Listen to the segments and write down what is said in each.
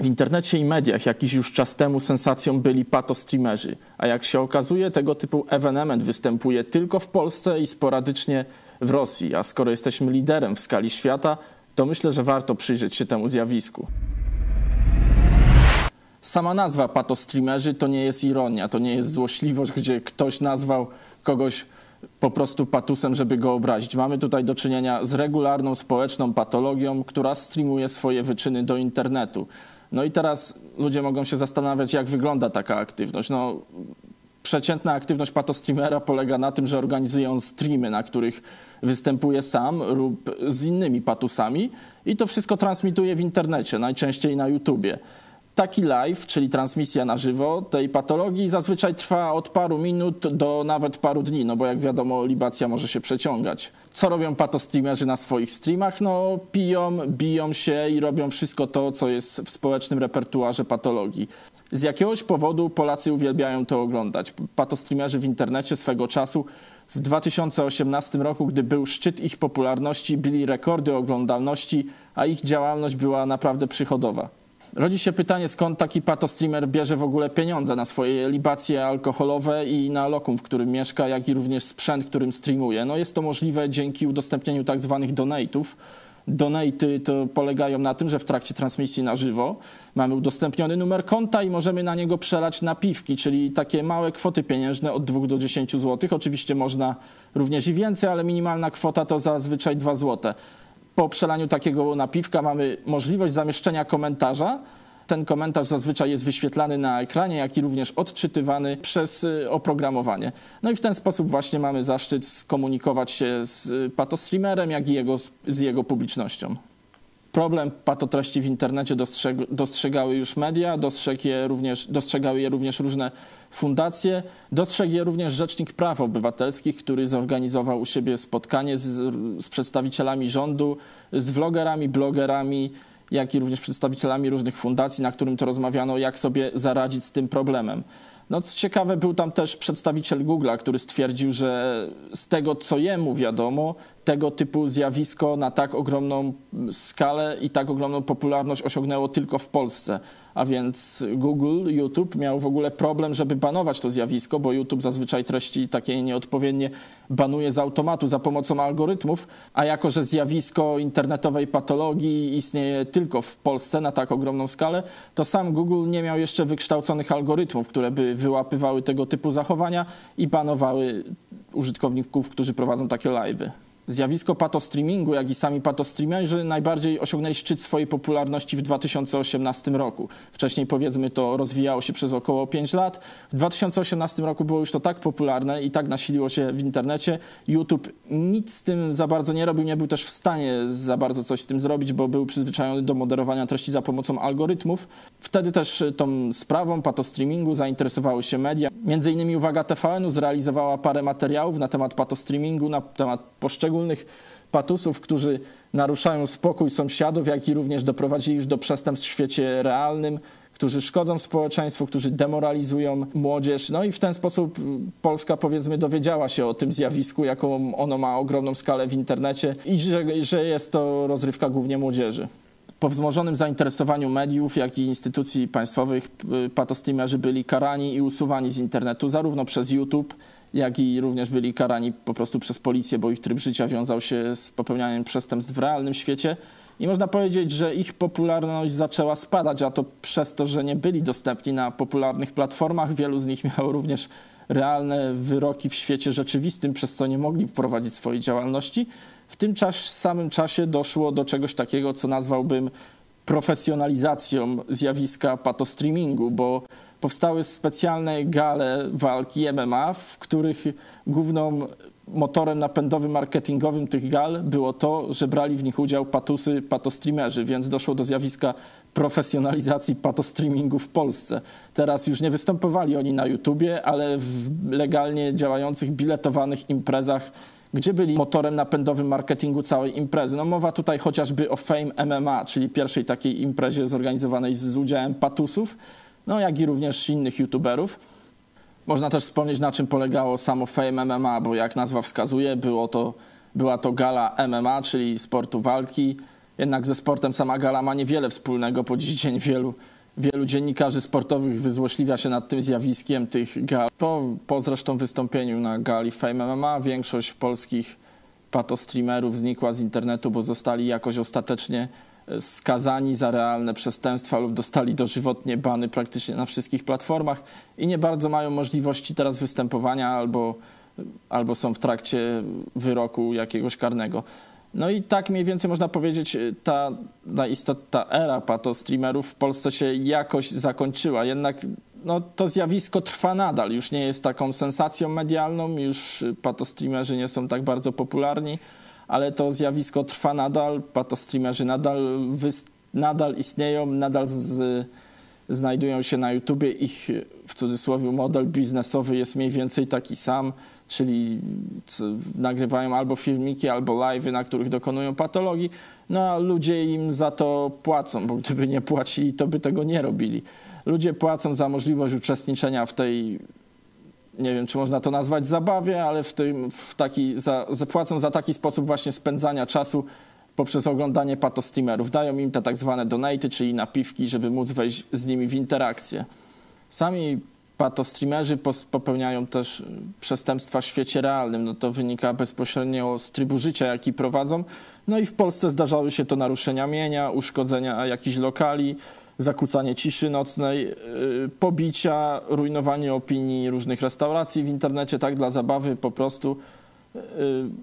W internecie i mediach jakiś już czas temu sensacją byli patostreamerzy, a jak się okazuje, tego typu ewenement występuje tylko w Polsce i sporadycznie w Rosji. A skoro jesteśmy liderem w skali świata, to myślę, że warto przyjrzeć się temu zjawisku. Sama nazwa patostreamerzy to nie jest ironia, to nie jest złośliwość, gdzie ktoś nazwał kogoś po prostu patusem, żeby go obrazić. Mamy tutaj do czynienia z regularną społeczną patologią, która streamuje swoje wyczyny do internetu. No i teraz ludzie mogą się zastanawiać, jak wygląda taka aktywność. No, przeciętna aktywność patostreamera polega na tym, że organizuje on streamy, na których występuje sam lub z innymi patusami i to wszystko transmituje w internecie, najczęściej na YouTubie taki live, czyli transmisja na żywo tej patologii zazwyczaj trwa od paru minut do nawet paru dni, no bo jak wiadomo libacja może się przeciągać. Co robią patostreamerzy na swoich streamach? No piją, biją się i robią wszystko to, co jest w społecznym repertuarze patologii. Z jakiegoś powodu Polacy uwielbiają to oglądać. Patostreamerzy w internecie swego czasu w 2018 roku, gdy był szczyt ich popularności, bili rekordy oglądalności, a ich działalność była naprawdę przychodowa. Rodzi się pytanie, skąd taki patostreamer bierze w ogóle pieniądze na swoje libacje alkoholowe i na lokum, w którym mieszka, jak i również sprzęt, którym streamuje. No jest to możliwe dzięki udostępnieniu tak zwanych donate'ów. Donaty to polegają na tym, że w trakcie transmisji na żywo mamy udostępniony numer konta i możemy na niego przelać napiwki, czyli takie małe kwoty pieniężne od 2 do 10 zł. Oczywiście można również i więcej, ale minimalna kwota to zazwyczaj 2 zł po przelaniu takiego napiwka mamy możliwość zamieszczenia komentarza. Ten komentarz zazwyczaj jest wyświetlany na ekranie, jak i również odczytywany przez y, oprogramowanie. No i w ten sposób właśnie mamy zaszczyt skomunikować się z y, patostreamerem, jak i jego, z jego publicznością problem patotreści w internecie dostrzeg, dostrzegały już media, dostrzeg je również, dostrzegały je również różne fundacje, dostrzegł je również Rzecznik Praw Obywatelskich, który zorganizował u siebie spotkanie z, z przedstawicielami rządu, z vlogerami, blogerami, jak i również przedstawicielami różnych fundacji, na którym to rozmawiano, jak sobie zaradzić z tym problemem. No co ciekawe, był tam też przedstawiciel Google'a, który stwierdził, że z tego, co jemu wiadomo, tego typu zjawisko na tak ogromną skalę i tak ogromną popularność osiągnęło tylko w Polsce. A więc Google, YouTube miał w ogóle problem, żeby banować to zjawisko, bo YouTube zazwyczaj treści takie nieodpowiednie banuje z automatu za pomocą algorytmów, a jako, że zjawisko internetowej patologii istnieje tylko w Polsce na tak ogromną skalę, to sam Google nie miał jeszcze wykształconych algorytmów, które by wyłapywały tego typu zachowania i banowały użytkowników, którzy prowadzą takie live'y. Zjawisko patostreamingu, jak i sami patostreamerzy najbardziej osiągnęli szczyt swojej popularności w 2018 roku. Wcześniej powiedzmy to rozwijało się przez około 5 lat. W 2018 roku było już to tak popularne i tak nasiliło się w internecie. YouTube nic z tym za bardzo nie robił, nie był też w stanie za bardzo coś z tym zrobić, bo był przyzwyczajony do moderowania treści za pomocą algorytmów. Wtedy też tą sprawą patostreamingu zainteresowały się media. Między innymi uwaga TVN-u zrealizowała parę materiałów na temat patostreamingu, na temat poszczególnych poszczególnych patusów, którzy naruszają spokój sąsiadów, jak i również doprowadzili już do przestępstw w świecie realnym, którzy szkodzą społeczeństwu, którzy demoralizują młodzież. No i w ten sposób Polska, powiedzmy, dowiedziała się o tym zjawisku, jaką ono ma ogromną skalę w internecie i że, że jest to rozrywka głównie młodzieży. Po wzmożonym zainteresowaniu mediów, jak i instytucji państwowych patostreamerzy byli karani i usuwani z internetu, zarówno przez YouTube, jak i również byli karani po prostu przez policję, bo ich tryb życia wiązał się z popełnianiem przestępstw w realnym świecie. I można powiedzieć, że ich popularność zaczęła spadać, a to przez to, że nie byli dostępni na popularnych platformach. Wielu z nich miało również realne wyroki w świecie rzeczywistym, przez co nie mogli prowadzić swojej działalności. W tym czas, samym czasie doszło do czegoś takiego, co nazwałbym profesjonalizacją zjawiska patostreamingu, bo powstały specjalne gale walki MMA, w których główną motorem napędowym marketingowym tych gal było to, że brali w nich udział patusy, patostreamerzy, więc doszło do zjawiska profesjonalizacji patostreamingu w Polsce. Teraz już nie występowali oni na YouTubie, ale w legalnie działających biletowanych imprezach gdzie byli motorem napędowym marketingu całej imprezy. No mowa tutaj chociażby o Fame MMA, czyli pierwszej takiej imprezie zorganizowanej z udziałem patusów, no jak i również innych youtuberów. Można też wspomnieć, na czym polegało samo Fame MMA, bo jak nazwa wskazuje, było to, była to gala MMA, czyli sportu walki, jednak ze sportem sama gala ma niewiele wspólnego. Po dziś dzień wielu, wielu dziennikarzy sportowych wyzłośliwia się nad tym zjawiskiem tych gal. Po, po zresztą wystąpieniu na gali Fame MMA większość polskich patostreamerów znikła z internetu, bo zostali jakoś ostatecznie skazani za realne przestępstwa lub dostali dożywotnie bany praktycznie na wszystkich platformach i nie bardzo mają możliwości teraz występowania albo, albo są w trakcie wyroku jakiegoś karnego. No i tak mniej więcej można powiedzieć, e, ta, ta, istot, ta era patostreamerów w Polsce się jakoś zakończyła. Jednak no, to zjawisko trwa nadal. Już nie jest taką sensacją medialną, już patostreamerzy nie są tak bardzo popularni, ale to zjawisko trwa nadal. Patostreamerzy nadal, nadal istnieją, nadal z, znajdują się na YouTubie. Ich w cudzysłowie model biznesowy jest mniej więcej taki sam, czyli nagrywają albo filmiki, albo live'y, na których dokonują patologii. No a ludzie im za to płacą, bo gdyby nie płacili, to by tego nie robili ludzie płacą za możliwość uczestniczenia w tej, nie wiem, czy można to nazwać zabawie, ale w tym, w taki, za, płacą za taki sposób właśnie spędzania czasu poprzez oglądanie patosteamerów. Dają im te tak zwane donaty, czyli napiwki, żeby móc wejść z nimi w interakcję. Sami patostreamerzy popełniają też przestępstwa w świecie realnym. No to wynika bezpośrednio z trybu życia, jaki prowadzą. No i w Polsce zdarzały się to naruszenia mienia, uszkodzenia jakichś lokali, zakłócanie ciszy nocnej, y, pobicia, rujnowanie opinii różnych restauracji w internecie, tak dla zabawy po prostu. Y,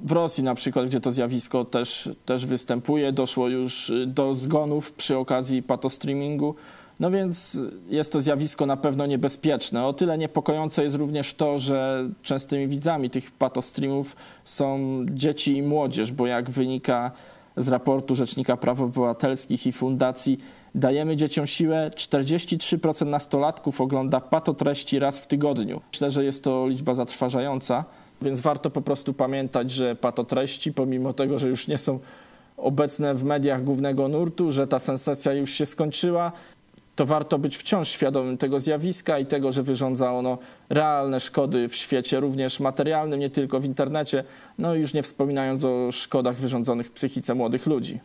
w Rosji na przykład, gdzie to zjawisko też, też występuje, doszło już do zgonów przy okazji patostreamingu. No więc jest to zjawisko na pewno niebezpieczne. O tyle niepokojące jest również to, że częstymi widzami tych patostreamów są dzieci i młodzież, bo jak wynika z raportu Rzecznika Praw Obywatelskich i Fundacji Dajemy dzieciom siłę. 43% nastolatków ogląda patotreści raz w tygodniu. Myślę, że jest to liczba zatrważająca, więc warto po prostu pamiętać, że patotreści, pomimo tego, że już nie są obecne w mediach głównego nurtu, że ta sensacja już się skończyła, to warto być wciąż świadomym tego zjawiska i tego, że wyrządza ono realne szkody w świecie, również materialnym, nie tylko w internecie, no już nie wspominając o szkodach wyrządzonych w psychice młodych ludzi.